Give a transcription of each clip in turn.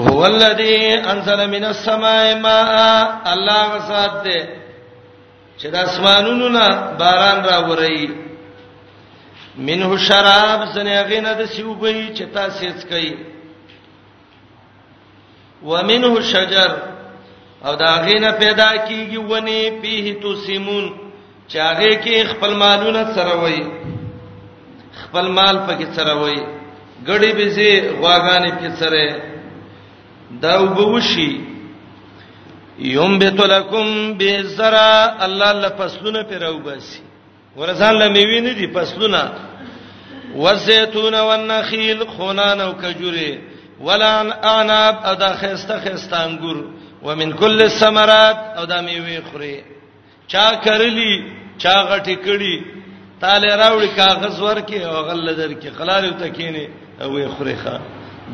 هو الذی انزل من السماء ماء الله غسات دې چې د اسمانونو نه باران راوري منه شراب زنه غینه د سیوبې چې تاسو یې څکې ومنه شجر او دا غینه پیدا کیږي ونی پیه تو سیمون چاغه کې خپل مالونه سره وای خپل مال پکې سره وای ګړې بيزي غواګانې پکې سره دا وبوشي یوم بتلکم بزرا الله لفصلونه پر او باسي ورزان لمیوی نه دي فصلونه والزيتون والنخيل خونان او کجوري ولان اناب او دا خسته خسته انګور ومن كل الثمرات او دا میوه خوري چا کرلی چا غټی کړي تاله راوړي کاغذ ورکي او غل درکي خلال ته کینی او وي خوري ښا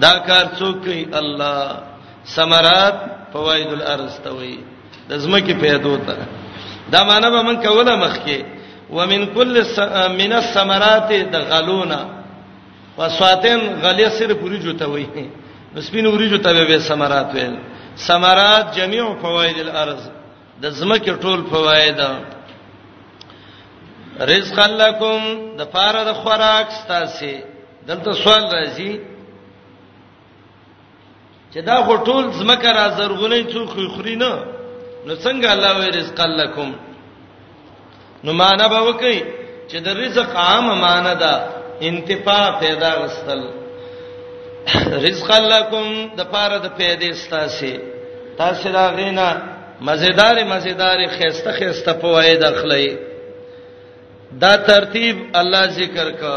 دا کار څوک کوي الله ثمرات فوائد الارض توي د زمکه پیدو ته دا معنی به من کوله مخکې ومن کل من الثمرات د غلونا وسواتن غلی سر پوری جوته وي نو سپین وری جوته به ثمرات ویل ثمرات جميع فواید الارض د زمکه ټول فواید رزق لکم د پاره د خوراک ستاسو دلته سوال راځي چې دا خو ټول زمکه را زرغونې څوک خوري نه نو څنګه الله وې رزق لکم نو معنا به وکي چې د رزق عام معنا ده انتفاع پیدا غستل رزق لکم د پاره د پیدې ستاسو تاسو دا غینا مزیدار مزیدار خيسته خيسته پوهه د اخلي دا ترتیب الله ذکر کا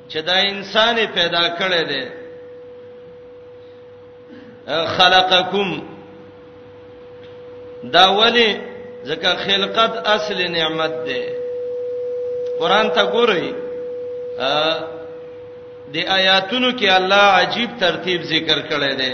چې دا انسان پیدا کړی دی خلقکم دا ولی ځکه خلقت اصل نعمت دی قران ته ګورئ د آیاتونو کې الله عجیب ترتیب ذکر کړی دی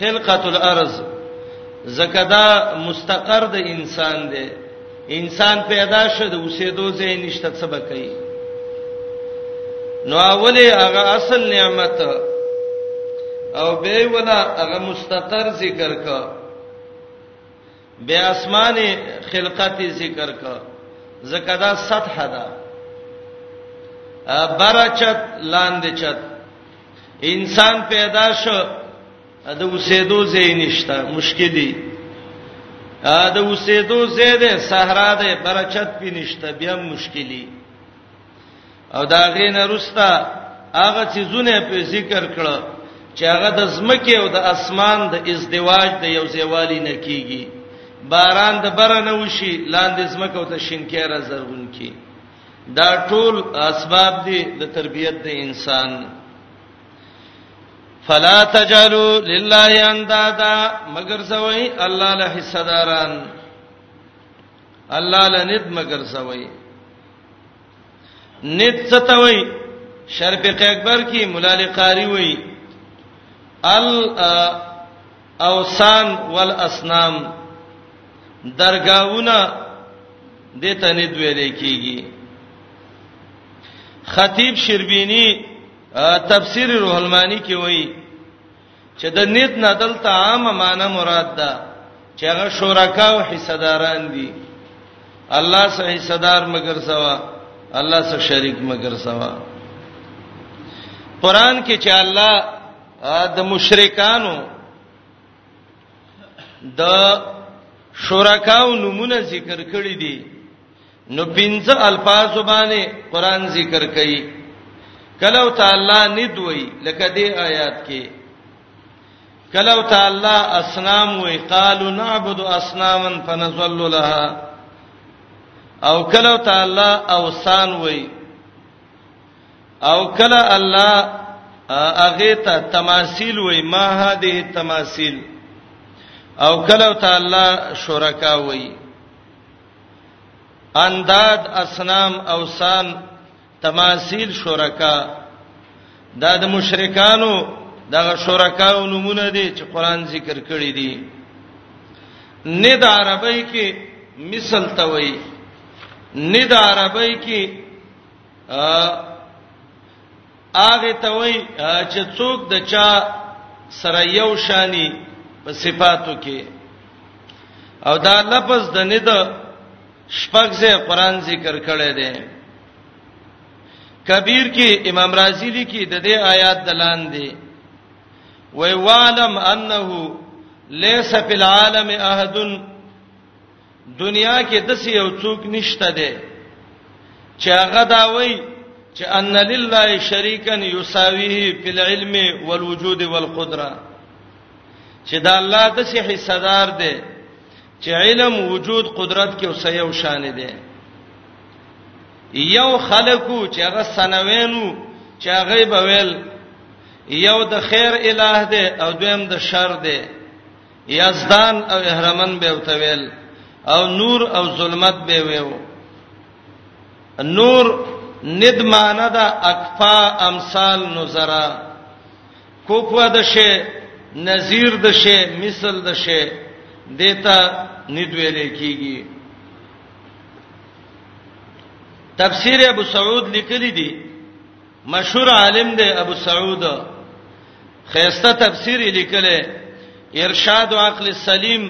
خلقت الارض زکه دا مستقر د انسان دی انسان پیدا شه د اوسېدو ځای نشته څه بکای نو اولی هغه اصل نعمت او به ولا هغه مستقر ذکر کا به اسمان خلقت ذکر کا زکه دا سطح ده برچت لاندې چت انسان پیدا شو د اوسېدو ځای نشته مشکلي د اوسېدو ځای ده صحرا ده برچت پی نشته بیا مشکلي او دا غین رستا هغه چې زونه په ذکر کړه چې هغه د زمکه او د اسمان د ازدواج د یو زیوالی نه کیږي باران د بره نه وشي لاندې زمکه او ته شینکې را زرغون کی دا ټول اسباب دي د تربيت د انسان فلا تجلوا لله اندادا مگر زوی الله له حصداران الله لنت مگر سوي نت ستوي شرف اکبر کې مولا لقاری وي ال اوسان والاسنام درگاونه د تنید ویل کیږي خطیب شربینی تفسیر روح المانی کې وایي چې د نیت نه دلته عامه معنی مراد ده چې هغه شرکا او حصداران دي الله سره حصدار مگر سوا الله سره شریک مگر سوا قران کې چې الله د مشرکانو د شرکاو نمونه ذکر کړی دي نو پنځه الفاظ باندې قران ذکر کوي کله تعالی ندوي لکه دې آیات کې کله تعالی اسنام وی قالو نعبد اسناما فنظل لها او کله تعالی اوسان وی او کله الله اغه ته تماثيل وی ما هذه تماثيل او کله تعالی شرکا وی انداد اصنام اوسان تماثيل شرکا دا د مشرکانو دغه شرکا او نمونه دي چې قران ذکر کړی دي نه د عربی کې مثال ته وایي نه د عربی کې هغه ته وای چې څوک د چا سره یو شانی په صفاتو کې او دا لفظ د ند شپږ ځای قران ذکر کړی دی کبیر کې امام رازی لیکي د دې آیات دلان دی وی وعلم انه ليس في العالم احد دنیا کې د څه یو څوک نشته دی چې هغه دا وایي چې ان لله شریکا یساویه فی العلم والوجود والقدره چې دا الله د څه حصہ دار دی چې علم وجود قدرت کې اوسه یو شان دی یو خلقو چې هغه سنوینو چې هغه بویل یو د خیر الٰه دی او دویم د شر دی یزدان او اهرمن به وتویل او نور او ظلمت به ویو نور ندمانه دا اکفا امثال نظرا کوپوا د شی نذیر د شی مثل د شی دیتا ندویل کیږي تفسیر ابو سعود لیکلی دی مشهور عالم دی ابو سعود خيسته تفسیر لیکلی ارشاد عقل السلیم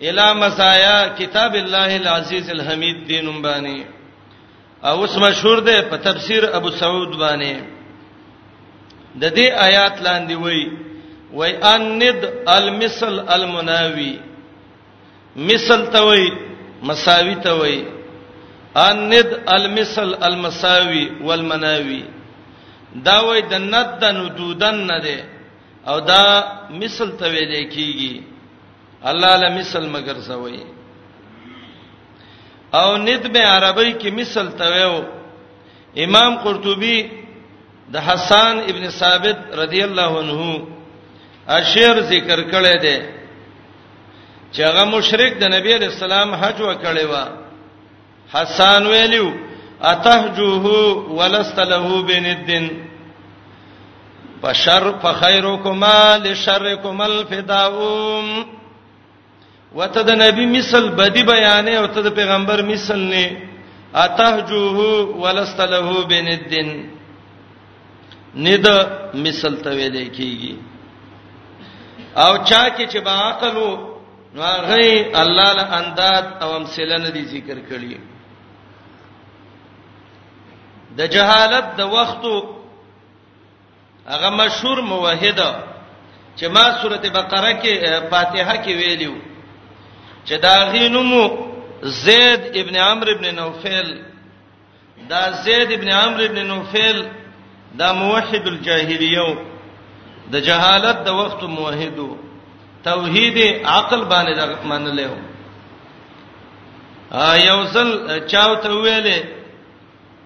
الی مزایا کتاب الله العزیز الحمید دینم باندې او اوس مشهور دی په تفسیر ابو سعود باندې د دې آیات لاندې وای وای ان ند المثل المناوی مثل ته وای مساوی ته وای الند المثل المساوی والمناوی دا وای د ند د ندودن نه ده او دا مثل ته ویل کیږي الله له مثل مگر زوی او ند به عربی کې مثل ته ویو امام قرطبي د حسان ابن ثابت رضی الله عنه اشعر ذکر کړی دی چې هغه مشرک د نبی علی السلام حج وکړي وا حسان ویلو اتهجوه ولست له بندن فشر فخيركما لشركما الفداوم وته د نبی مثل بدی بیان او ته د پیغمبر مثل نه اتهجوه ولست له بندن نه د مثل ته ویل کیږي او چا کې چې با عقل وو نو هغه الله له انداد او امثله نه دي ذکر کړی د جهالت د وختو هغه مشهور موحد چې ما سورته بقره کې فاتحه کې ویلیو چې دا غینمو زید ابن عمرو ابن نوفل دا زید ابن عمرو ابن نوفل دا موحد الجاهلیو د جهالت د وخت موحدو توحید عقل باندې د منلو ا یوصل چاو ته ویلې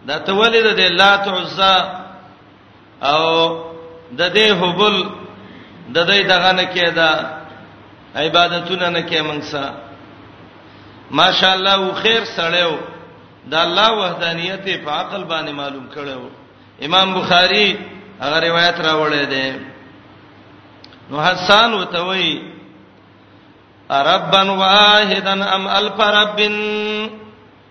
دا ته ولې د لات عزا او د دې حبل د دې دغه نه کېدا عبادتونه نه کې مونږ سره ماشاءالله و خیر سړیو د الله وحدانیت په عقل باندې معلوم کړو امام بخاری هغه روایت راوړی دی نو حسان وتوي ربن واحدن ام الف ربن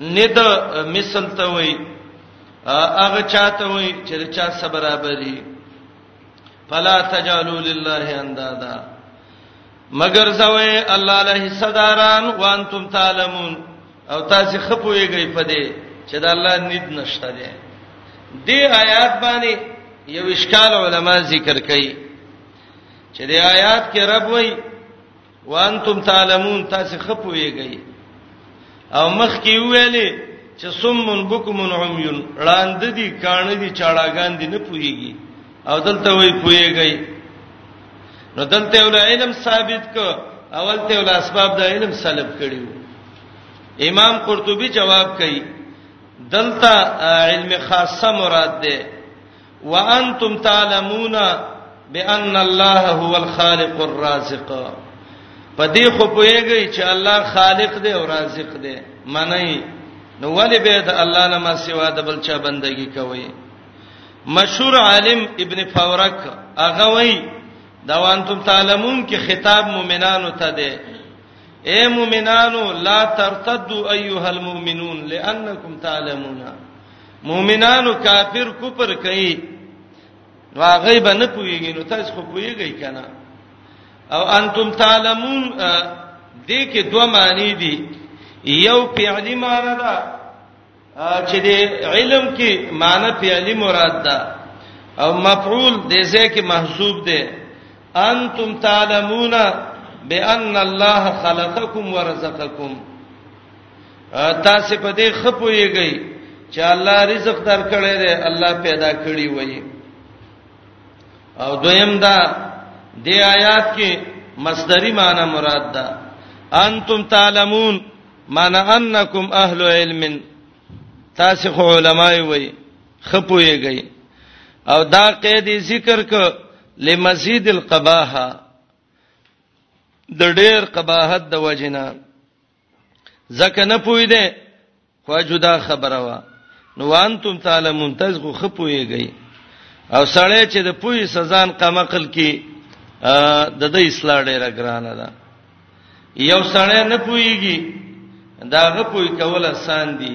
ند مثل ته وای هغه چاته وای چې چا صبر برابرې فلا تجالو لله اندادا مگر زوی الله له صداران وانتم تعلمون او تاسو خپويږئ په دې چې د الله نید نشته دی دې آیات باندې یو اشکال علما ذکر کوي چې دې آیات کې رب وایي وانتم تعلمون تاسو خپويږئ او مخ کې ویلې چې سمون بوکمون عميون لاند دي کان دي چاړاګان دي نه پويږي او دلته وی پويږي نو دلته ول علم ثابت کو اول ته ول اسباب د علم سلب کړیو امام قرطبي جواب کوي دلته علم خاصه مراد ده وانتم تعلمون بان الله هو الخالق الرازق په دې خو پوهیږئ چې الله خالق دی او رازق دی منئ نو ولې به د الله نه ما سوا د بل چا بندگی کوي مشهور عالم ابن فورک هغه وایي دا وانتم تعلمون کې خطاب مؤمنانو ته دی اے مؤمنانو لا ترتدوا ايها المؤمنون لانکم تعلمون مؤمنانو کافر کوپر کوي نو هغه به نه پويږي نو تاسو خو پويږئ کنه او انتم تعلمون دې کې دوه معنی دي یو فعلی معنی ده چې د علم کې معنی فعلی مراد ده او مفعول دې ځکه محسوب ده انتم تعلمون بان الله خلقکم ورزقکم تاسو په دې خپويږئ چې الله رزق درکړي دی الله پیدا کړی وایي او دویم دا د آیات کې مصدری معنی مراد ده انتم تعلمون معنی انکم اهل علم تاسو خو علماي وي خپويږي او دا قید ذکر ک لمزید القباحه د ډېر قباحت د وجنه ځکه نه پوي دي خو جدا خبره وا نو وانتم تعلمون تاسو خو خپويږئ او سړی چې د پوي سزان قمقل کې د د اسلام ډیره ګرانه ده یو سړی نه پويږي داغه پوي کول آسان دي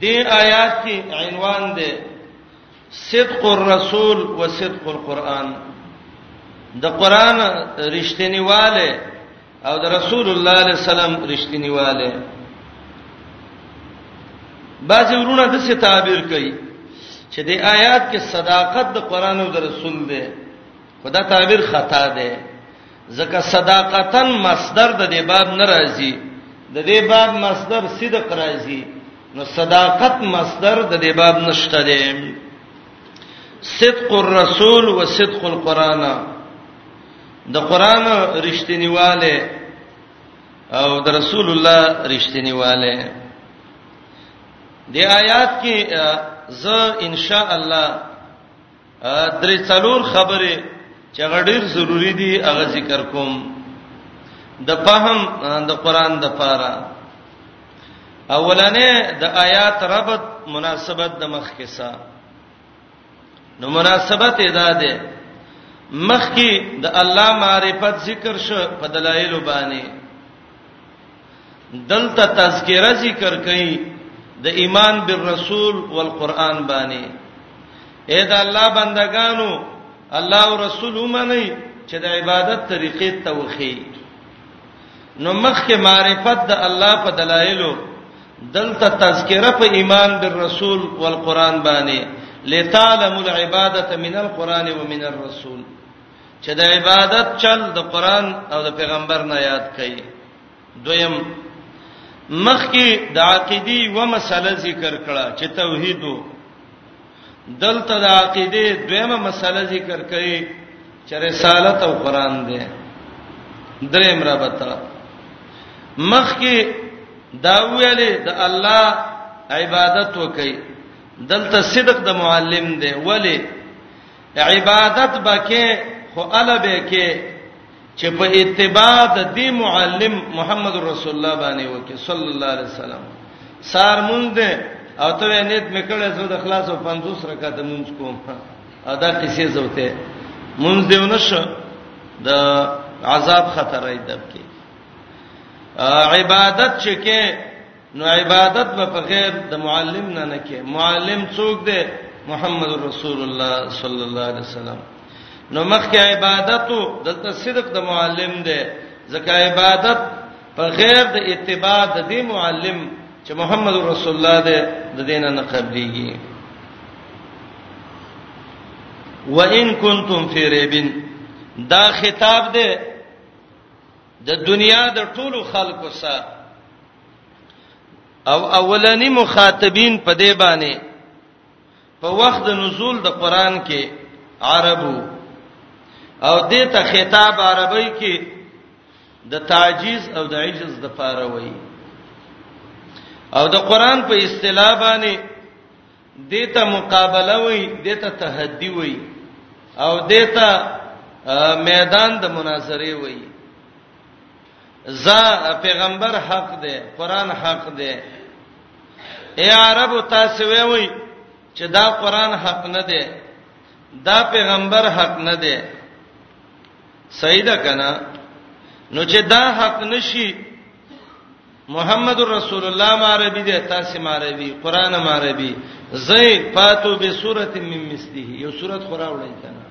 دې آیات کې عنوان دی صدق الرسول و صدق القرآن د قرآن رښتینیواله او د رسول الله علیه السلام رښتینیواله بعضی ورونه د څه تعبیر کوي چې د آیات کې صداقت د قرآن او د رسول دی خدا تعبیر خطا دی ځکه صداقتن مصدر د دې باب نه راځي د دې باب مصدر صدق راځي نو صداقت مصدر د دې باب نشته دی صدق الرسول و صدق القرآن د قرآن رښتینیواله او د رسول الله رښتینیواله د آیات کې ز ان شاء الله درې څلور خبره چې غډیر ضروری دي هغه ذکر کوم د فهم د قران د پاره اولنې د آیات ربط مناسبت د مخ کې سا نو مناسبت ادا ده مخ کې د الله معرفت ذکر شو په دلایل باندې دلته تذکرہ ذکر کړي د ایمان بالرسول والقران باندې اې دا الله بندگانو الله او رسول ومني چې د عبادت طریقې توخی نو مخکې معرفت د الله په دلایلو دلته تذکرہ په ایمان بالرسول والقران باندې لتعلم العباده من القران ومن الرسول چې د عبادت چل د قران او د پیغمبر نه یاد کړي دویم مخکې د عقيدي و مسله ذکر کړه چې توحید دلته د عقيده دویمه مسله ذکر کړي چې رسالت او قران دی دریم رابطه مخکې دا ویلې د الله عبادت وکړي دلته صدق د معلم دی ولی عبادت بکې خو الا به کې چې په اتباع د دی معلم محمد رسول الله باندې وکي صلی الله علیه وسلم سار مونږ دې او ته نیت میکړې زو د خلاص او 50 رکعات مونږ کوم ادا کیسه زوته مونږ دیونه شو د عذاب خطر ایدب کې عبادت چې کې نو عبادت به په غیر د معلم نه نه کې معلم څوک دی محمد رسول الله صلی الله علیه وسلم نو مخکې عبادت دلته صدق د معلم دی ځکه عبادت په غیر د اتباع د دې معلم چې محمد رسول الله دی د دینه نه قبليږي وان کنتم فی ریبن دا خطاب دی د دنیا د ټولو خلکو سره او اولنی مخاطبین په دې باندې په وخت د نزول د قران کې عربو او دې ته خطاب عربی کې د تعجیز او د عجز د پاره وایي او د قران په اصطلاح باندې دې ته مقابله وایي دې ته تحدي وایي او دې ته میدان د مناظره وایي زه پیغمبر حق دی قران حق دی اے عرب تاسو وی وی چې دا قران حق نه دی دا پیغمبر حق نه دی صحیح ده کنه نو چې دا حق نشي محمد رسول الله ماربي دي تاسو ماربي قران ماربي زي فاتو به سوره من مثله یو سوره خورا وړي کنه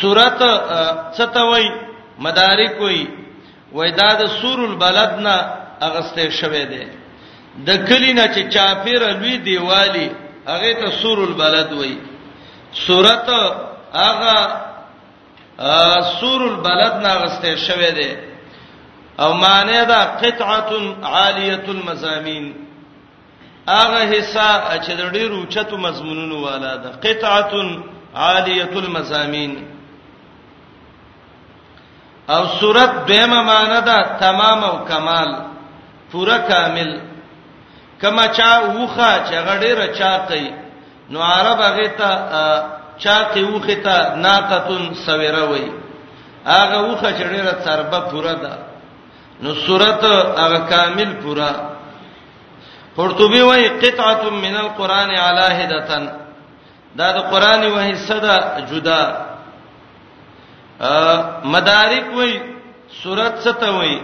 سورت ستوي مدارک وي وای دا د سور البلد نه اغسته شوه دی د کلی نه چې چاپیر لوی دیوالی هغه ته سور البلد وای سورت هغه سور البلد نه اغسته شوه دی او معنی دا قطعه عالیه المزامین هغه حصہ چې د ډېر اوچتو مضمونونو والا ده قطعه عالیه المزامین او صورت دیمه معنی ده تمام او کمال پورا کامل کما چا وخه چې غډېره چاقي نو عرب هغه ته چاقي وخه ته ناقتن سویره وای هغه وخه چې ډېره تربه پورا ده نو سورت هغه کامل پورا قرطبي وایي قطعه من القران علی هدتن دا د قران یو حصہ ده جدا مدارک وایي سورت ست وایي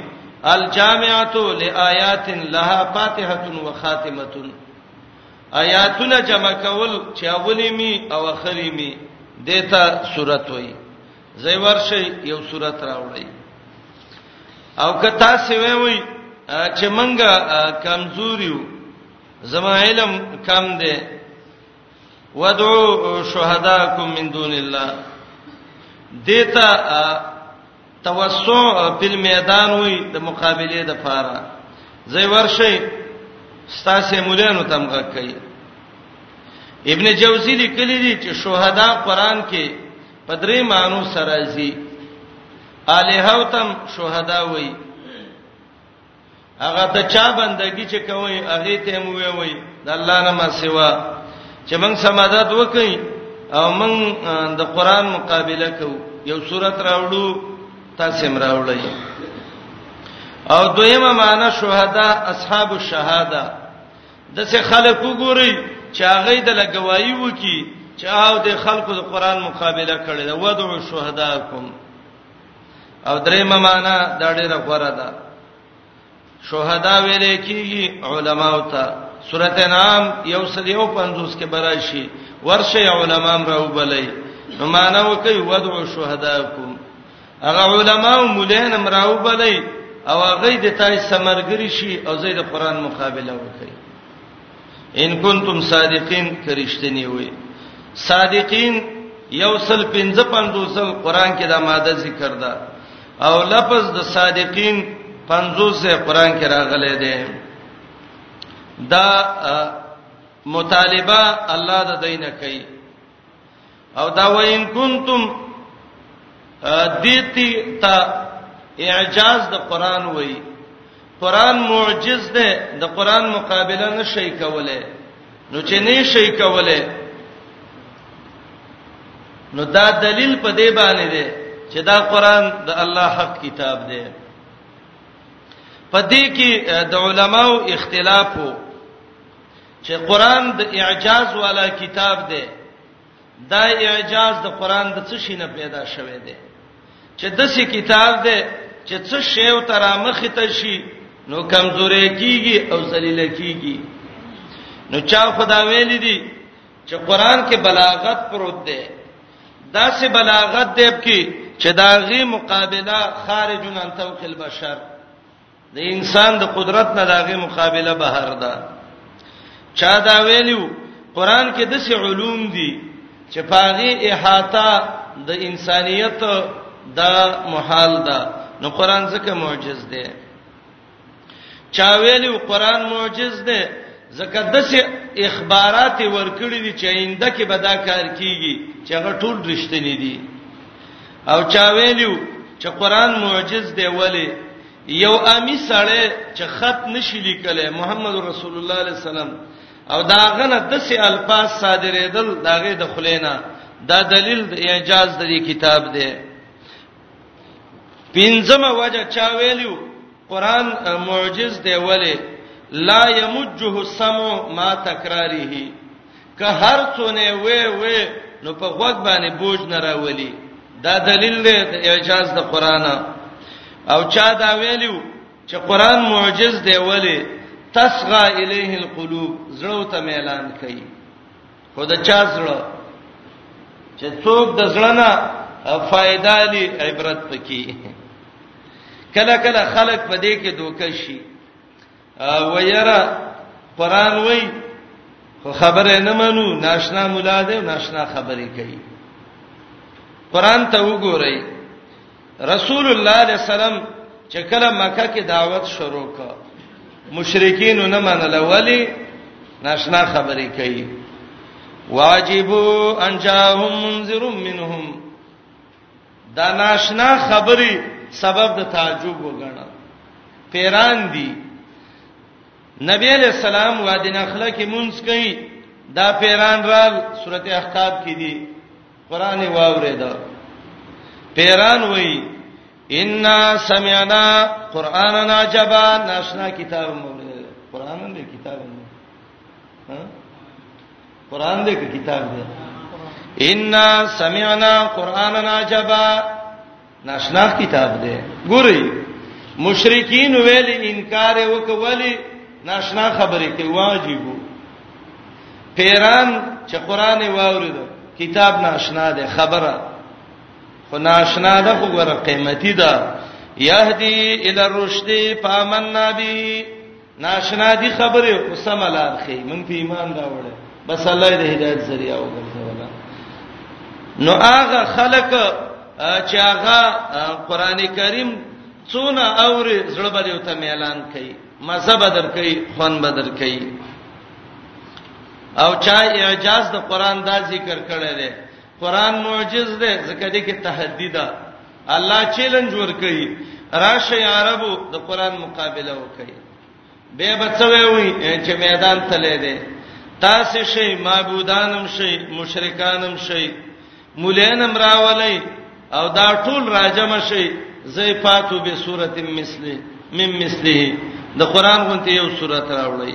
الجامعه لآیات لها فاتحه و خاتمه آیاتونه جمع کول چې اولی می او اخری می دته سورت وایي زې ورشي یو صورت راوړی او که تاسو وی وی چې منګه کمزوریو زما علم کم دی ودعو شهداکم من دون الله دیتا توسع په میدان وی د مقابله د پاره زې ورشي ستاسو مولانو تمغه کوي ابن جوزی لیکلی دی چې شهدا قران کې په درې مانو سره زی الہوتم شهدا وای هغه ته چا بندگی چې کوي هغه ته مو وی وای د الله نه ما سوا چې موږ سمادات وکړي او موږ د قران مقابله کوو یو صورت راوړو تاسو هم راوړی او دویمه معنی شهدا اصحاب الشهاده د څه خلک وګوري چې هغه د لګوایي وکي چې او د خلکو د قران مقابله کړي دا ودعو شهداکم او درې معنا دا ډیره غوړه ده شهدا ویل کیږي علما او ته سورته نام یو سل یو پنځوس کې براشي ورشه علماام راو بلای نو معنا وکي ودعو شهداکم هغه علما او مولان امراو بلای او هغه د تای سمرګری شي او زید قران مقابله وکړي ان کنتم صادقین کرشتنی وي صادقین یو سل 55 سل قران کې دا ماده ذکر ده او لفظ د صادقین 50 سے قران کې راغلی دی دا مطالبه الله د دینه کوي او دا وین کنتم دیتی تا اعجاز د قران وای قران معجز ده د قران مقابله نشي کوله نو چې نه شي کوله نو دا دلیل په دې باندې ده چې دا قران د الله حق کتاب ده په دې کې د علماو اختلاف وو چې قران د اعجاز والا کتاب دی دا اعجاز د قران د څه شي نه پیدا شوه دی چې دسې کتاب دی چې څه شی او ترامخه ته شي نو کمزورې کیږي او ذلیل کیږي نو چا خدا ویل دي چې قران کې بلاغت پروت دی دا سه بلاغت دی په چې داغي مقابله خارج عن توق البشر د انسان د قدرت نه داغه مقابله بهر ده چا دا ویلو قران کې د څه علوم دي چې پاغي احاطه د انسانيت د محال ده نو قران ځکه معجز ده چا ویلو قران معجز ده ځکه د څه اخبارات ورکړي دي چې آینده کې به دا کار کیږي چې هغه ټول رښتینی دي او چا ویلو چې قران معجز دی ولی یو امی سړی چې خط نشي لیکلی محمد رسول الله علیه السلام او دا غنه د سي الفاظ صادرېدل داغه د خلینا دا دلیل د اعجاز د کتاب دی پنځمه وجه چا ویلو قران معجز دی ولی لا یمجه السمع ما تکراره که هر څونه وې وې نو په غوږ باندې بوج نه راولي دا دلیل دی د اعجاز د قران او چا دا ویلو چې قران معجز دی ولی تصغى الیه القلوب زړه ته اعلان کوي خو دا چا زړه چې څوک د زړه نه فائدہ لري عبرت پکې کله کله خلک په دې کې دوکه شي او یرا قران وای خو خبره نه منو ناشنا مولا دې ناشنا خبرې کوي قران ته وګورئ رسول الله علیه السلام چې کله مکه کې دعوت شروع کړ مشرکین نه منل ولی ناشنا خبرې کوي واجبو ان جاءهم منذر منهم دا ناشنا خبري سبب د تعجب وګڼه پیران دي نبی علیہ السلام وادي نخله کې مونږ کوي دا پیران رال سورته احقاف کې دي قران واورې دا پیران وای ان سمعنا قرانا عجبا ناشنا کتاب مولد قران دې کتاب نه قران دې کتاب دې ان سمعنا قرانا عجبا ناشنا کتاب دې ګوري مشرکین ویل انکار وکولي ناشنا خبرې کوي واجبو پیران چې قران واورید کتاب ناشنا ده خبره خو ناشنا ده خو ګره قیمتي ده يهدي الى الرشد فامننا به ناشنا دي خبره او سم لار خي مونږ په ایمان راوړل بس الله دې هدایت ذریعہ وګرځولا نو هغه خلق چې هغه قران کریم څونه اوري زړه باندې وته اعلان کوي مزه بدر کوي خوان بدر کوي او چا اعجاز د قران دا ذکر کړی دی قران معجز ده ځکه دې کې تحدي ده الله چیلنج ورکړي راشه عربو د قران مقابله وکړي به بچوي وي چې میدان تلې ده تاسو شي معبودانم شي مشرکانم شي مولانم راولي او دا ټول راجم شي زیفاتو به صورت مثله مم مثله د قران غونته یو صورت راوړي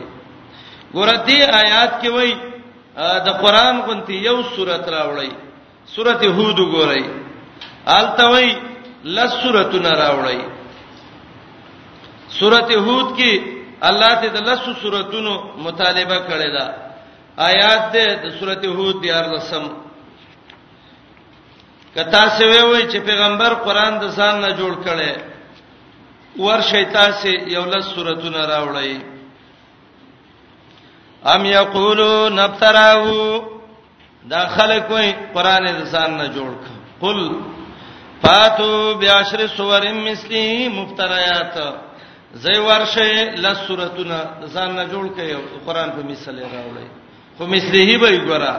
ګوره دې آیات کې وایي د قران غونتی یو سورت راوړی سورت هود وګورئ التوی لس سورتونه راوړی سورت هود کې الله ته د لس سورتونو مطالبه کړې ده آیات ده د سورت هود دی ارلسم کتا سه وی وی چې پیغمبر قران د ځان نه جوړ کړي ور شیطان سه یو لس سورتونه راوړی ام یقولون ابتراو دا خلک وای قران انسان نه جوړ ک قل فاتو بیاشر سور مثلی مفتریات زئی ورشه لس سورتونه ځان نه جوړ ک قران په مثال راوړی خو مثلیه به ګورا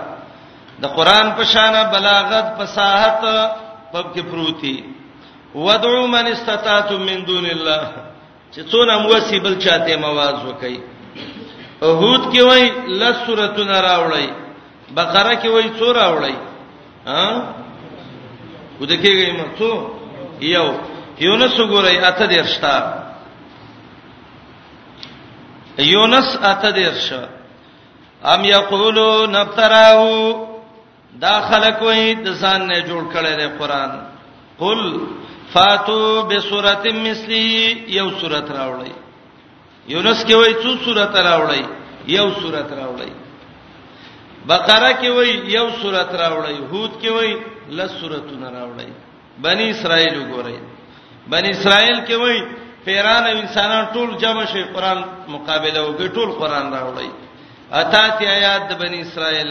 د قران په شان بلاغت فصاحت پب کې پروتي ودعو من استطاعتم من دون الله چې څونه موسی بل چاته مواز وکي هود کې وای لس سورتونه راوړی بقره کې وای څو راوړی ها ودکېږي مو څو یو یونس وګورئ اته درشتا یونس اته درشه ام یقولون ابتراو دا خلک وې د ځان نه جوړ کړي د قران قل فاتو بسورۃ مثلی یو سورۃ راوړی یونس کې وای څو سورۃ راوړی یو سورۃ راوړی بقره کې وای یو سورۃ راوړی هود کې وای لس سورتونه راوړی بنی اسرائیل وګورئ بنی اسرائیل کې وای پیران او انسانان ټول جمع شي قران مقابله وکړي ټول قران راوړی اته تی آیات د بنی اسرائیل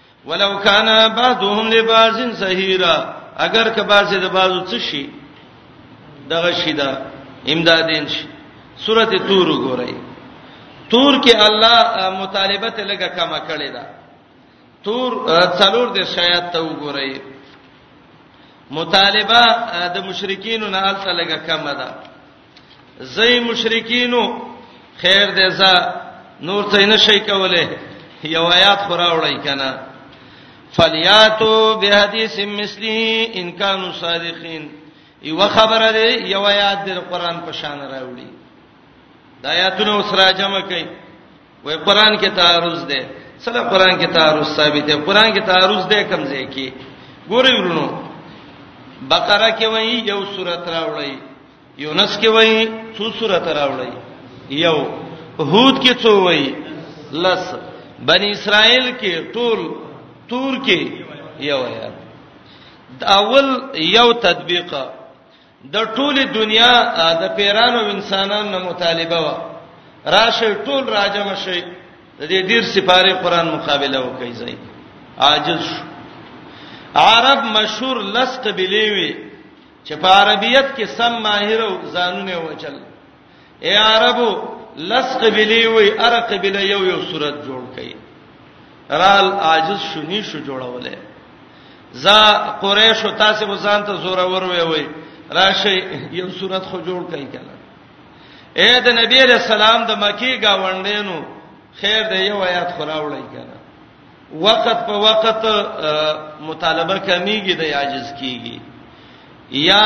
ولو کان بعضهم لبعض سهیرا اگر که بعضی د بعضو څه شي دغه شي دا امدادین شي سورته تور وګورئ تور کې الله مطالبه ته لګه کما کړی دا تور څلور د شایات ته وګورئ مطالبه د مشرکین نه الته لګه کما ده زئی مشرکینو خیر دې ز نور څه نه شي کوله یو آیات خورا وړی کنه فلیاتو بهدیث مثلی ان کانوا صادقین یو خبره دی یو آیات د قران په شان راوړي د آیاتونو سره جمع کړي وای قران کې تعارض ده سره قران کې تعارض ثابت ده قران کې تعارض ده کم ځای کې ګورې ورونو بقره کې وای یو سورۃ راوړی یونس کې وای څو سورۃ راوړی یو هود کې څو وای لس بنی اسرائیل کې ټول تور کې یو آیات اول یو تطبیق د ټوله دنیا د پیرانو انسانانو مطالبه و راشه ټول راجم شي د دې ډیر سپاره قران مقابله وکړي ځای عاجز عرب مشهور لس قبيله وي چې په عربیت کې سم ماهر او ځانونه وچل اے عربو لس قبلی وی ار قبله یو یو صورت جوړ کړي رال عاجز شونی شو جوړولې ز قریش تاسو ځان ته زور ور وی وی راشي یو صورت خو جوړ کړي کله اے د نبی علیہ السلام د مکی گاوندینو خیر دی یو آیات خراوړی کړه وخت په وخت مطالبه کمیږي د عاجز کیږي یا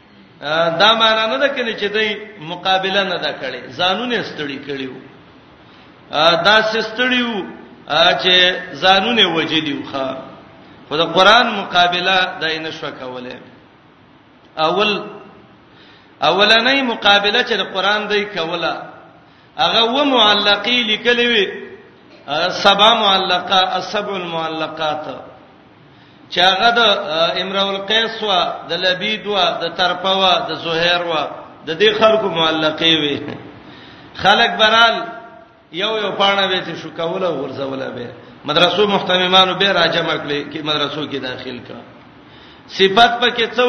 دا معنا نه ده کړي چې دوی مقابله نه ده کړې ځانونه ستړي کړیو دا سستړیو چې ځانونه وجلیو ښا خو د قران مقابله د نه شو کوله اول اولنې مقابله چې د قران دی کوله هغه و معلقې لیکلې وي سبع معلقه السبع المعلقات چې هغه د امرؤ القیس وا د لبید وا د ترپا وا د زهیر وا د دې خلکو معلقې وي خلک برال یو یو پاڼه به ته شو کوله ورزوله به مدرسو محتممانو به راجم کړي کې مدرسو کې داخل کا صفات پکې څو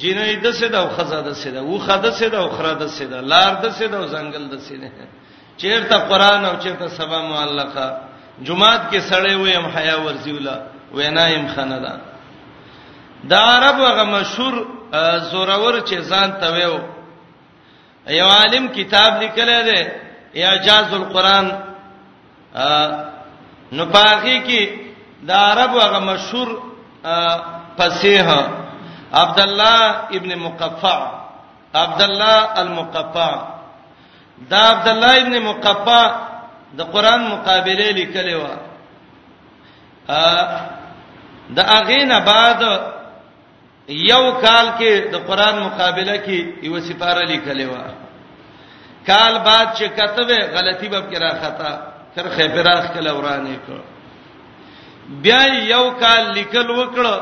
جنې د سده او خزاده سده و خزاده سده او خراده سده لار د سده او ځنګل د سده چیرته قران او چیرته سبا معلقه جمعات کې سړې ویم حیا ورزیولا وینایم خندا د عرب هغه مشهور زورور چې ځان ته ویو یو عالم کتاب لیکل دی اعجاز القرآن نو باغی کې د عرب هغه مشهور فصیح عبد الله ابن مقفع عبد الله المقفع دا عبد الله ابن مقبا د قران مقابله لیکلی و ا د اغه نه بعد یو کال کې د قران مقابله کې یو سپاره لیکلی و کال بعد چې کتبه غلطي به کرا خطا تر خبراخ کله ورانه کړ بیا یو کال لیکل وکړو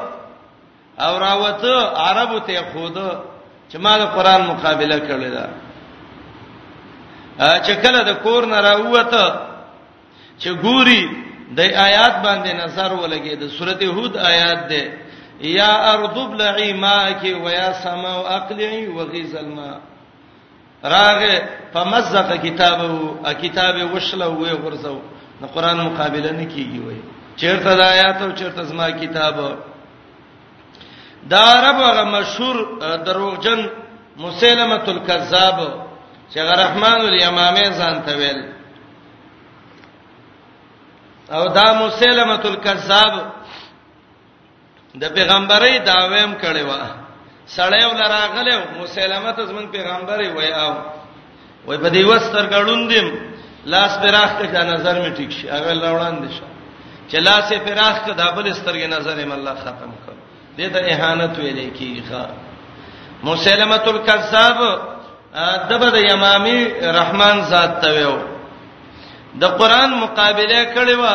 او راوته عربو ته خود چې ما د قران مقابله کړې ده چې کله د کور نه راوته چې ګوري د آیات باندې نظر ولګي د سورته هود آیات ده یا ارض بلعی ماکی و یا سما اقلعی وغیظ الماء راغه په مزقه کتابه او کتابه وشله وې غرزو نو قران مقابله نه کیږي وای چیرته د آیات او چیرته زما کتاب دا رب هغه مشهور دروغجن مسلمه الکذاب چې رحمان الیمامه ځان ته ویل او دا مسلمه الکذاب د پیغمبري داویم کړي وا سړی ولراغله مسلمه ته زمون پیغمبري وای او وای په دې وستر ګړوندم لاس پراخ ته نظر می ټیک شي هغه لوړان دي شه چې لاس پراخ ته دابل سترګې نظر یې الله ختم کړ دې ته اهانت ویل کیږي ښا مسلمه الکذاب دبه د یمامی رحمان ذات ته ویو د قران مقابله کړي وا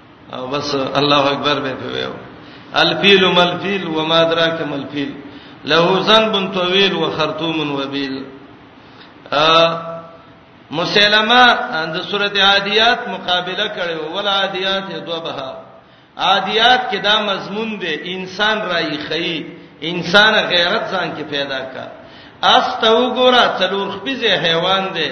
او بس الله اکبر به پیو الفیل ملفیل وما ادراک ملفیل له ذنب طويل وخرطوم وبيل مسلمه د سورته عادیات مقابله کړي ول عادیات دوبها عادیات کې دا مضمون دی انسان راي خي انسان غیرت ځان کې پیدا کا استو ګورا تلور خپيزه حیوان دی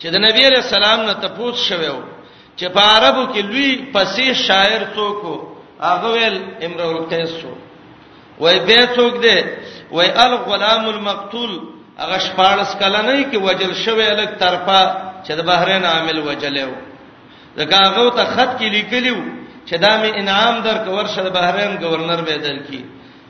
چې د نبی علی السلام نه تپوس شوو چې په عربو کې لوی پسې شاعر څوک هغه ویل امرؤ القیس شو وای به څوک دی وای الغلام المقتول هغه شپارس کله نه کې وجل شوی الک طرفه چې د بحرین عامل وجلو ځکه هغه ته خط کې لیکلیو چې دا می انعام درک ورشه د بحرین گورنر به درکې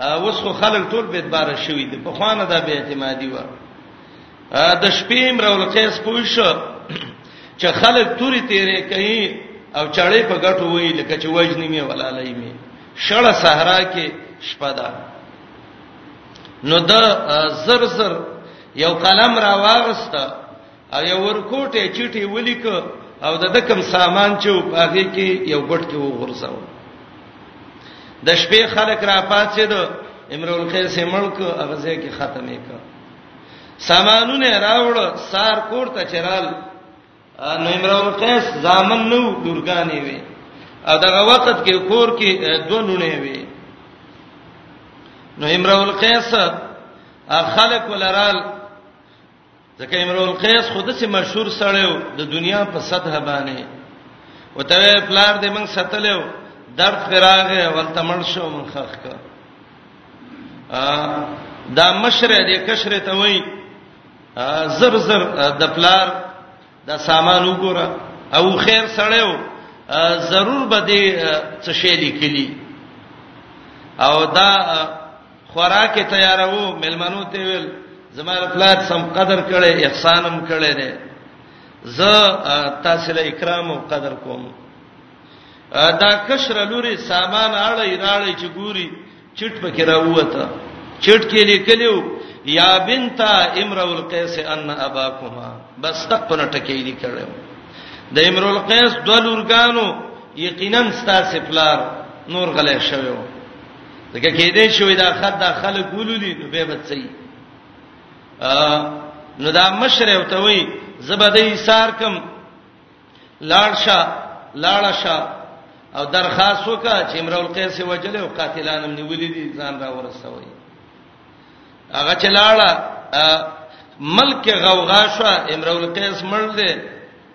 اوس خو خلک ټول بیت بار شوی دی په خوانه دا به اعتمادي و د شپې امرول قیس پوښ چې خلک توري تیرې کوي او چړې په غټو وای لکه چې وجنی می ولالای می شړه صحرا کې شپه ده نو د زر زر یو قلم را واغسته او یو ورکوټه چټي ولیک او د دکم سامان چې په هغه کې یو ګټ کې وغورځاو د شپې خلک را پاتې دو امرول قیس ملک هغه ځای کې ختمې کړ سامانونه راوړ سار کور ته چرال نو امرول قیس ځامن نو لورګانې وي او دغه وخت کې کور کې دوه نونه وي نو امرول قیس خلک ولرال ځکه امرؤ القیس خود سي مشهور سړیو د دنیا په سطح باندې وته پلار دې موږ ستلو درد فراغه ولته مړ شو موږ خخ کا دا مشره دې کشره ته وای زر زر د پلار دا سامان وګوره او خیر سړیو ضرور به دې څه شی لیکلی او دا خوراک تیارو ملمنو ته ویل زما پلار سم قدر کړي احسانم کړي دي زه تاسو له اکرام او قدر کوم دا کشر لوري سامان اړې راړې چې ګوري چټ پکې راوته چټ کې لیکلو یا بنت امرؤ القیس ان اباکما بس تک په نټکې لیکلو د امرؤ القیس دولورګانو یقینا ستاسو پلار نور غلې شوی و دغه کې دې شوې دا خط دا خلک ولولي نو به بچي نو دا مشره او ته وي زبدې سار کم لاړشه لاړشه او درخواست وکړه چې امرؤل قیس وجل او قاتلان هم نیولې دي ځان را ورسوي هغه چې لاړه ملک غوغا شو امرؤل قیس مړ دی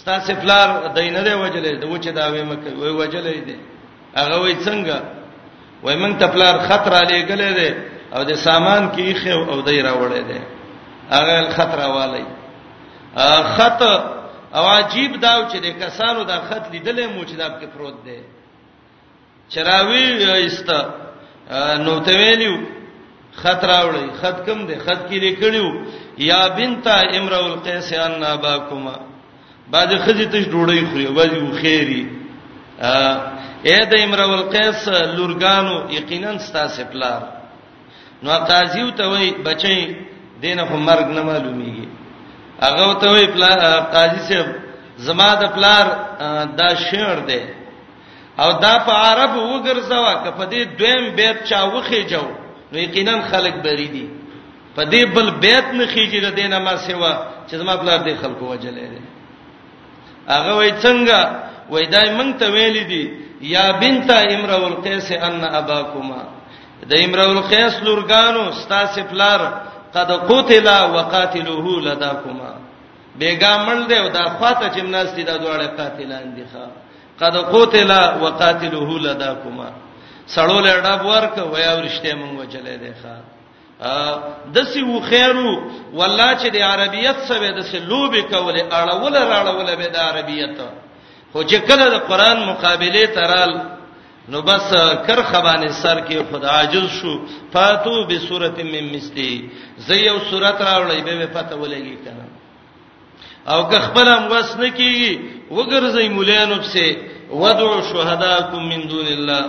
ستا سفلار دینه دی وجلې د وچه دا وې مکه وې وجلې دی هغه وې څنګه وې مونږ ته پلار خطر علی ګلې دی او د سامان کې خو او دای راوړې دی هغه خطر والی خط او عجیب داو چې د کسانو دا خط لیدلې مو چې دا په پروت دی چراوی ایست نو ته ویلو خط راوړی خط کم دی خط کې لیکلو یا بنت امرؤ القیس ان اباکما بعد خزی تش ډوړی خوري وځي خیری اے د امرؤ القیس لورګانو یقینا ستاسو پلار نو قاضی ته وای بچی دینه هم مرګ نه معلومیږي هغه ته وای پلار قاضی صاحب زما د پلار دا شعر دی او دا په عرب وګرځوا ک په دې دویم بیت چا وخیجو نو یقینا خلق بری دي په دې بل بیت نه خیجی د دینه ما سیوا چې زما بلار دې خلکو وجلې دي هغه وای څنګه وای دای مونږ ته ویل دي یا بنت امرؤ القیس ان اباکما د امرؤ القیس لورګانو ستاسو پلار قد قتل وقاتله لداکما بیګا مړ دی او دا خواته چې مناستی دا دواړه قاتلان دي ښا قد قتل وقاتله لداكما سړول ډب ورک ویا ورشته مونږ وجلې دی ښا دسی و خیرو والله چې د عربیت سره د سلوبې کولې اړول راړول به د عربیت خو چې کله د قران مقابله ترال نو بس کر خبانه سر کې خدا عاجز شو فاتو به صورت مم مستی زي یو صورت راوړی به پته ولګی کنه او که خپل هم وس نه کیږي وګرځي مولانو پسې ودعو شهداکم من دون الله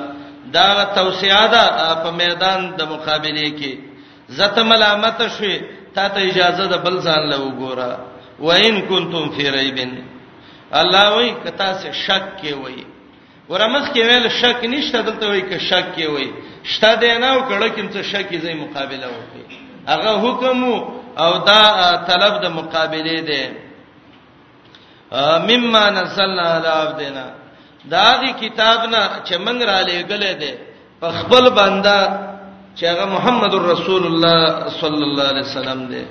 دا توصیه ده په میدان د مقابله کې زته ملامت شوي تا ته اجازه ده بل ځان له وګوره وان کنتم فی ریبن الله وای کتا سه شک کې وای ورمخ کې ویل شک نشته دلته وای ک شک کې وای شته دی نه او کړه کې څه شک یې مقابله وکړي هغه حکم او دا طلب د مقابله دی مما نزلنا علی عبدنا دا دی کتاب نه چې موږ را لېګلې دی په خپل بندا چې هغه محمد رسول الله صلی الله علیه وسلم دی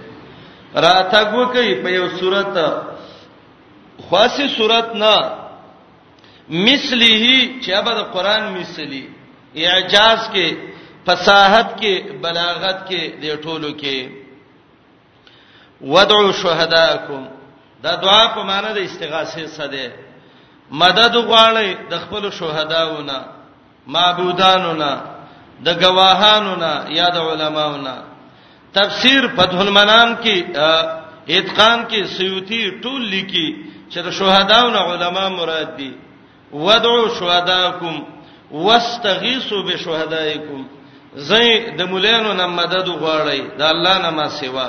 راتګ وکي په یو صورت خاصه صورت نه مثله چې ابا د قران مثلی اعجاز کې فصاحت کې بلاغت کې د ټولو کې ودعو شهداکم دا دعا په معنی د استغاثه سره ده مدد غواړي د خپل شهداونه معبودانو نه د گواهانو نه یا د علماو نه تفسیر فتح المنام کې اتقان کې سیوطی ټول لیکي چې د شهداو نه علما مراد دي ودعوا شهداکم واستغیثوا بشهدائکم زئ د مولانو نه مدد غواړی د الله نه ما سیوا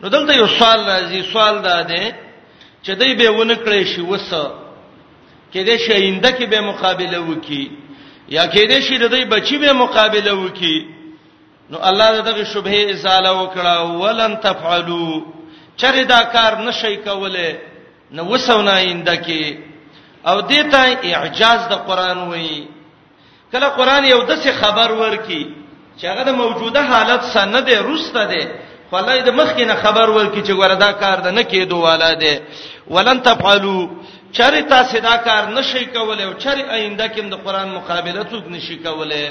نو دلته یو سوال راځي سوال دا دی چې دوی به ونه کړی شي وسه کې دې شي اینده کې به مقابله وکي یا کې دې شي د دوی بچي به مقابله وکي نو الله دغه شبهه ازاله وکړه ولن تفعلوا چرې دا کار نشي کوله نو وسونه اینده کې او دې ته اعجاز د قران وایي کله قران یو دسه خبر ورکی چې هغه د موجوده حالت سره نه دی روسته دی خو الله دې مخکې نه خبر ورکی چې وردا کار د نه کېدو والا دی ولن تفعلوا چر تاسو دا کار نشئ کولای او چر آینده کې د قران مقابله څوک نشي کولای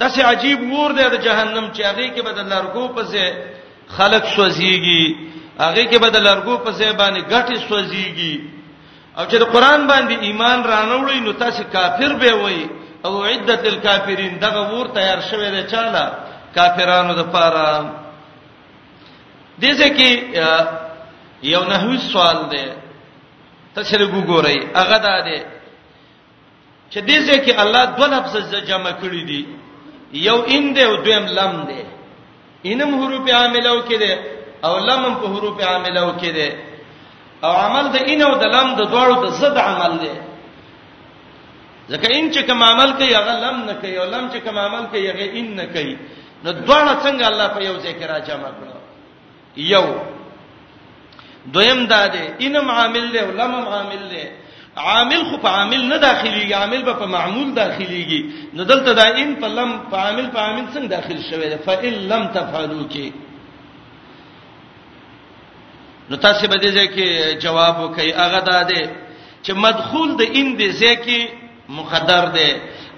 داسې عجیب ور دی د جهنم چې هغه کې بدل لارګو په ځای خلق سوځيږي هغه کې بدل لارګو په ځای باندې غټي سوځيږي او چې د قران باندې ایمان رانوړی نو تاسو کافر به وای او عدت للکافرین دغه ور تیار شوی دی چاله کافرانو د پاره دغه کې یو نحوی سوال دی تاسو لږ وګورئ هغه دا دی چې دې ځای کې الله دوه لفظ جمع کړی دي یو ان دی او دویم لم دی انم حروف عاملو کې دی او لم په حروف عاملو کې دی او عمل د ان او د لم د دوړو د زد عمل دی ځکه ان چې کوم عمل کوي هغه لم نه کوي او لم چې کوم عمل کوي هغه ان نه کوي نو دوړه څنګه الله په یو ذکر راځم کړو یو دویم دا دی انم عامل له لمم عامل له عامل خو په عامل نه داخليږي عامل به په معمول داخليږي نو دلته دا ان په لم په عامل په عامل څنګه داخل شوی دی فإن لم تفعلوا کې نو تاسو به دې ځکه جواب وکي هغه دا دی چې مدخول د ان دې ځکه مقدر دی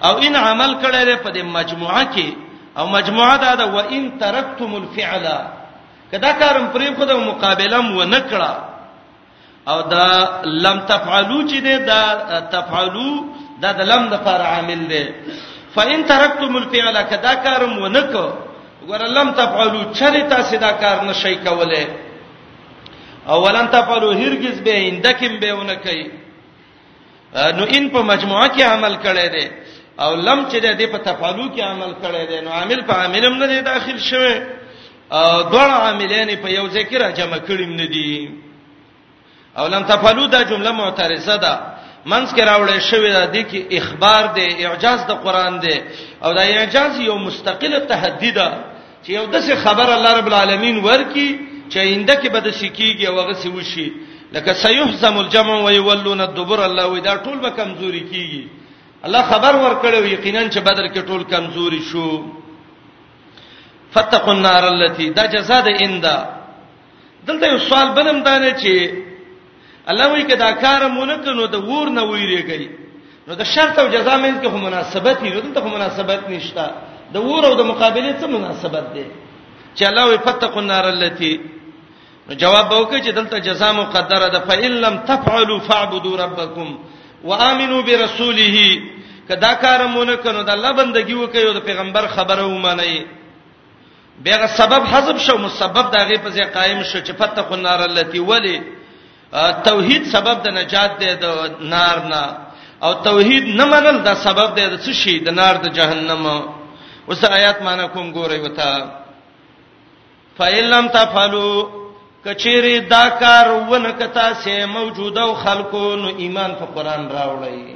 او ان عمل کړی دی په دې مجموعه کې او مجموعه دا ده و ان ترکتم الفعل کدا کارم پرې خو د مقابله مو نه کړه او دا لم تفعلوا چې دی دا تفعلوا دا د لم د فار عامل دی فإن ترکتم الفعل کدا کارم و نه کو ګور لم تفعلوا چری تاسو دا کار نشئ کوله او ولن تفعلوا هرگز به اندکم به ونه کوي نو ان په مجموعه کې عمل کړي دي او لم چې د په تفعلو کې عمل کړي دي نو عامل په عاملم نه دی داخل شوی او دوه عاملین په یو ذکر جمع کړیم نه دي او لم تفعلو دا جمله معترضه ده منځ کې راوړې شوې ده د کې اخبار دی اعجاز د قران دی او دا اعجاز یو مستقله تهدید ده چې یو دسه خبر الله رب العالمین ورکی چې اینده کې به د سکیږي او هغه سی وشي لکه سيهزم الجمع ويولون الدبر الله ودا ټول به کمزوري کیږي الله خبر ورکړو یقینا چې بدر کې ټول کمزوري شو فتقوا النار التي دا جزاء د انده دلته یو سوال بنم دا نه چې الله وی کدا کار مونږ کنو د ور نه ویریږي نو د شرط او جزاء مې کې هم مناسبت نه دلته هم مناسبت نشته د ور او د مقابله څه مناسبت دی چې الله وی فتق النار التي نو جواب به وکړي چې دلته جزاء مقدره ده فإِن لَّمْ تَفْعَلُوا فَاعْبُدُوا رَبَّكُمْ وَآمِنُوا بِرَسُولِهِ کدا کار مونږ کنو د الله بندگی وکړو د پیغمبر خبره ومنئ بیا سبب حذف شو مسبب دغه په ځای قائم شو چې فتق النار التي ولي توحید سبب د نجات دی د نار نه او توحید نه منل دا سبب دی د څه شي د نار د جهنم اوس آیات معنا کوم ګورئ وتا فإِلَّمْ تَفْعَلُوا کچيري دا کار ونه کتا سه موجوده خلکو نو ایمان په قران راوړی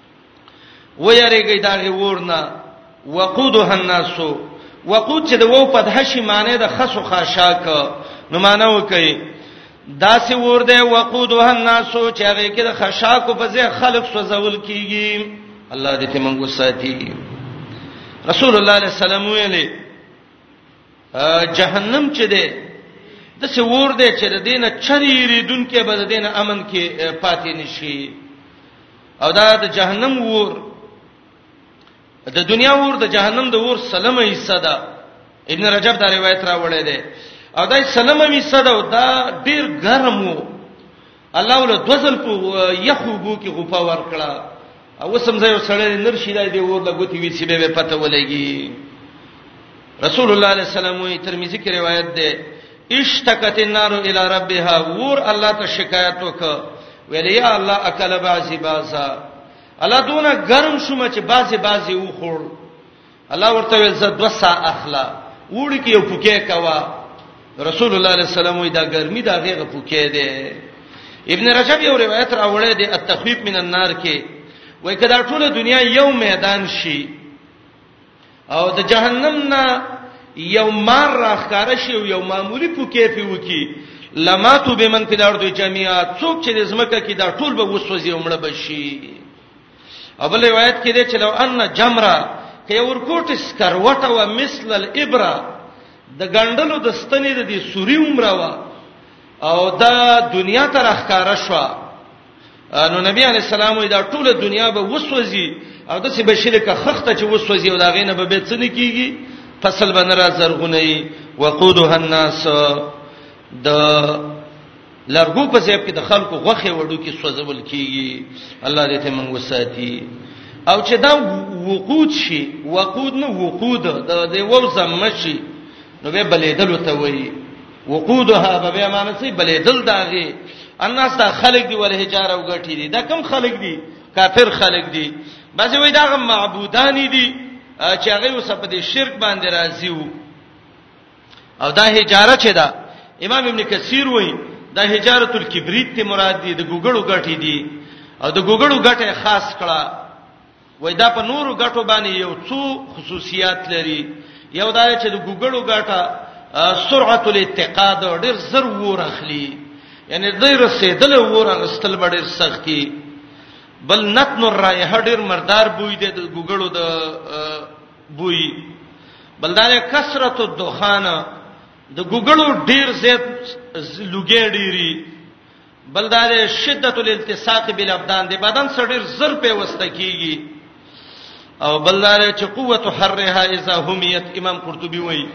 ويریږي دا غي ورنه وقودها الناس وقود چې د وو په دهشي معنی د خسو خاشاک نو معنی وکي دا سي ور ده وقودها الناس چې هغه کې د خشاک په ځای خلق سوزول کیږي الله دې ته منغو ساتي رسول الله عليه السلام ویلي جهنم چې ده د سي ور ده چې د دینه چریری دن کې به د دینه امن کې پاتې نشي او دا د جهنم ور د دنیا ور د جهنم د ور سلمه حصہ ده ابن رجب دا روایت راوړی دی او دا سلمه حصہ ده دا ډیر ګرم وو الله ول دوزل په یخو بو کې غوپا ور کړه او سم ځای وسړی نرشي دای دی ور د ګوتی وی سی به پته ولګي رسول الله صلی الله علیه وسلم ترمذی کې روایت ده اشتکت النار الى ربها ور الله ته شکایت وک ویل یا الله اکل بعضی بعضا الله دونه ګرم شوم چې بعضی بعضی و خور الله ورته ویل زه دو سا اخلا وړي کې یو پوکې کوا رسول الله علیه السلام وی دا ګرمي دا غیغه پوکې ده ابن رجب یو روایت راوړی دی التخفیف من النار کې وای کدا ټول دنیا یو میدان شي او د جهنم نه یو مار راخاره شي او یو معمولی پوکې پی وکی لما تو به من په دار دوی جميعا څوک چې د زمکه کې دا ټول به وسوځي او مړ بشي اول روایت کې دی چې لو ان جمرا کې ورکوټ سکروټه و مثل الابره د ګندلو د ستنې د دې سوري عمره و او دا دنیا ته راخاره شو نو نبی علی السلام وی دا ټوله دنیا به وسوځي او د څه بشری کا خخته چې وسوځي او دا غینه به به څه نه کیږي فصل به نه را زرغونی وقودها الناس د لرګو په ځای کې د خلکو غوخه وړو کې سوځول کیږي الله دې ته موږ وساتي او چې دا وقود شي وقود نه وقود د دې وو زمشي نو به بلیدل ته وای وقودها به به معنی سي بلیدل داغي الناس دا خلق دی ول حجاره وګټی دي دا کم خلق دي کافر خلق دي بعضی وای دا معبودان دي چې هغه اوس په دې شرک باندې راضي وو او دا حجاره چې دا امام ابن کثیر وای دا حجاره الکبریت ته مراد دي د ګوګړو غټي دي او د ګوګړو غټه خاص کړه وای دا په نورو ګټو باندې یو څو خصوصیات لري یو دا چې د ګوګړو ګټه سرعت الاتقاد ډیر زر وور اخلي یعنی ډیر رسیدل وور غستل ډیر سختي بل نتن الرایه ډیر مردار بوی د ګوګړو د بوی بل دا کثرت الدخان د ګوګړو ډیر زیات لوګې ډیری بل دا د شدت الالتصاق بالابدان دی بدن سره ډیر زر په وسته کیږي او بل دا چې قوت حرها اذا همیت امام قرطبي وایي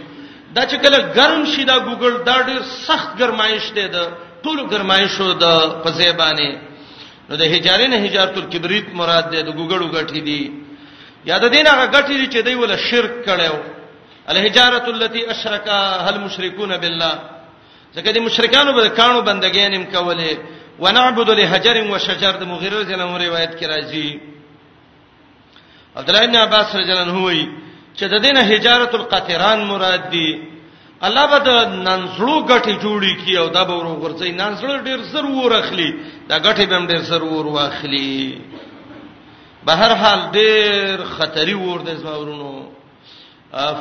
دا چې کله ګرم شي دا ګوګل دا ډیر سخت ګرمایش دی دا ټول ګرمایشو د پزیبانه نو د هجارین هجارت الکبریت مراد دی د ګوګړو غټی دی یا د دین هغه غټی دی چې دی ول شرک کړو الهجارت التي اشرکا هل مشرکون بالله ځکه د مشرکانو به کانو بندګۍ نیم کولې ونعبد لحجر وشجر د مغیره رضی الله عنه روایت کې راځي عبد الله بن عباس رضی الله عنه وایي چې د دینه حجارت القطران مراد دي الله به د ننسلو غټي جوړي کی او دا به ورغورځي ننسلو ډیر سر ور اخلي دا غټي به ډیر سر ور واخلي به هر حال ډیر خطري ور د زمورونو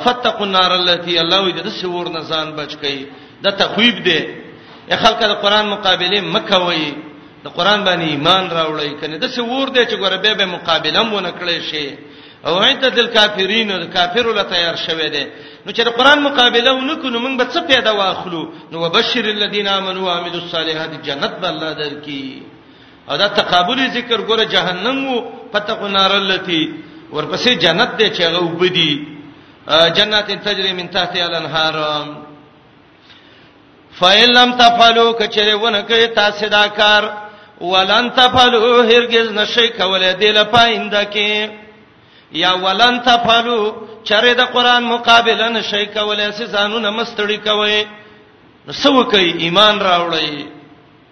فتقوا النار التي الله وی د سور نه ځان بچ کئ د تخویب دی ای خلک د قران مقابله مکه وی د قران باندې ایمان راوړی کنه د سور دی چې ګوره به به مقابله مونږ کړی شي او عیت د کافرین د کافرو له تیار شوه دی نو چې د قران مقابله ونکو نو موږ به څه پیدا واخلو نو وبشر الذين امنوا وعملوا الصالحات جنت به الله درکې او دا تقابلی ذکر ګوره جهنم وو فتق النار التي ورپسې جنت دې چې هغه وبدي جنات تجري من تحتها الانهار فإن لم تفعلوا کچره ونه کوي تاسو دا کار ولن تفعلوا هرگز نشي کولای دې لپاینده کې یا ولن تفعلوا چره د قران مقابله نشي کولای سې ځانونه مستړي کوي نو سو کوي ایمان راوړی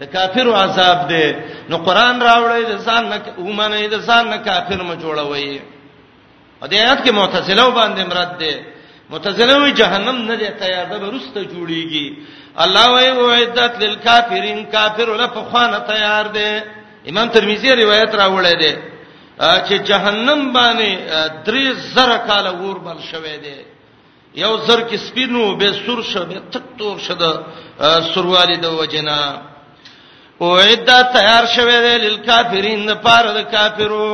د کافرو عذاب دی نو قران راوړی د ځان نه ومنه د ځان نه کافر م جوړوي ا دې آیات کې معتزله باندې مراد دی معتزله وی جهنم نه دی تیار ده ورسته جوړیږي الله وی اعدت للکافرین کافر له په خوانه تیار دی امام ترمذی روایت راوړی دی چې جهنم باندې درې زره کال ور بل شوی دی یو سر کې سپینو به سور شه به تک تور شه د سروالي د وجنا او عده تیار شوه د للکافرین د پاره د کافرو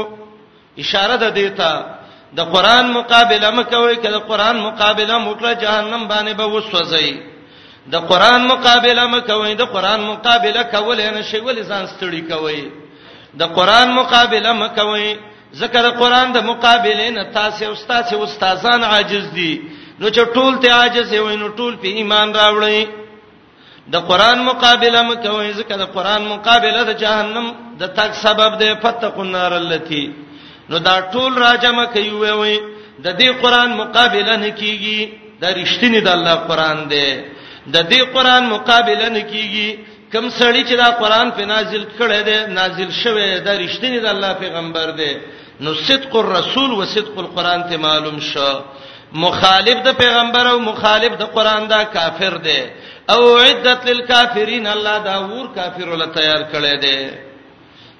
اشاره ده دیتا د قران مقابله مکوي کله قران مقابله مکړه جهنم باندې به وسوځي د قران مقابله مکوي د قران مقابله کول نه شي ولې ځان ستړي کوي د قران مقابله مکوي ځکه د قران د مقابله نه تاسو او تاسو استادان عاجز دي نو چې ټول ته عاجز وي نو ټول په ایمان راوړي د قران مقابله مکوئ ځکه د قران مقابله د جهنم د تک سبب دی فتقوا النار التي نو دا ټول راجم کوي وي وي د دې قران مقابله نه کیږي دا رښتینی د الله قران دی د دې قران مقابله نه کیږي کم سړی چې دا قران په نازل کړي دی نازل شوی دا رښتینی د الله پیغمبر دی نو صدق الرسول و صدق القران ته معلوم شو مخالف د پیغمبر او مخالف د قران دا کافر دی او عدت للکافرین الله دا ور کافر ول تیار کړي دی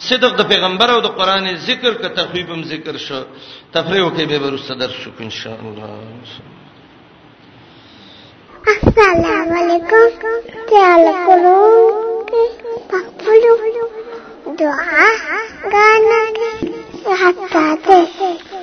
صدق د پیغمبر او د قران ذکر ک تخویبم ذکر شو تفریح کې به ورسره درس شو ان شاء الله السلام علیکم تعال کولو پخپلو دعا غانا حتا ته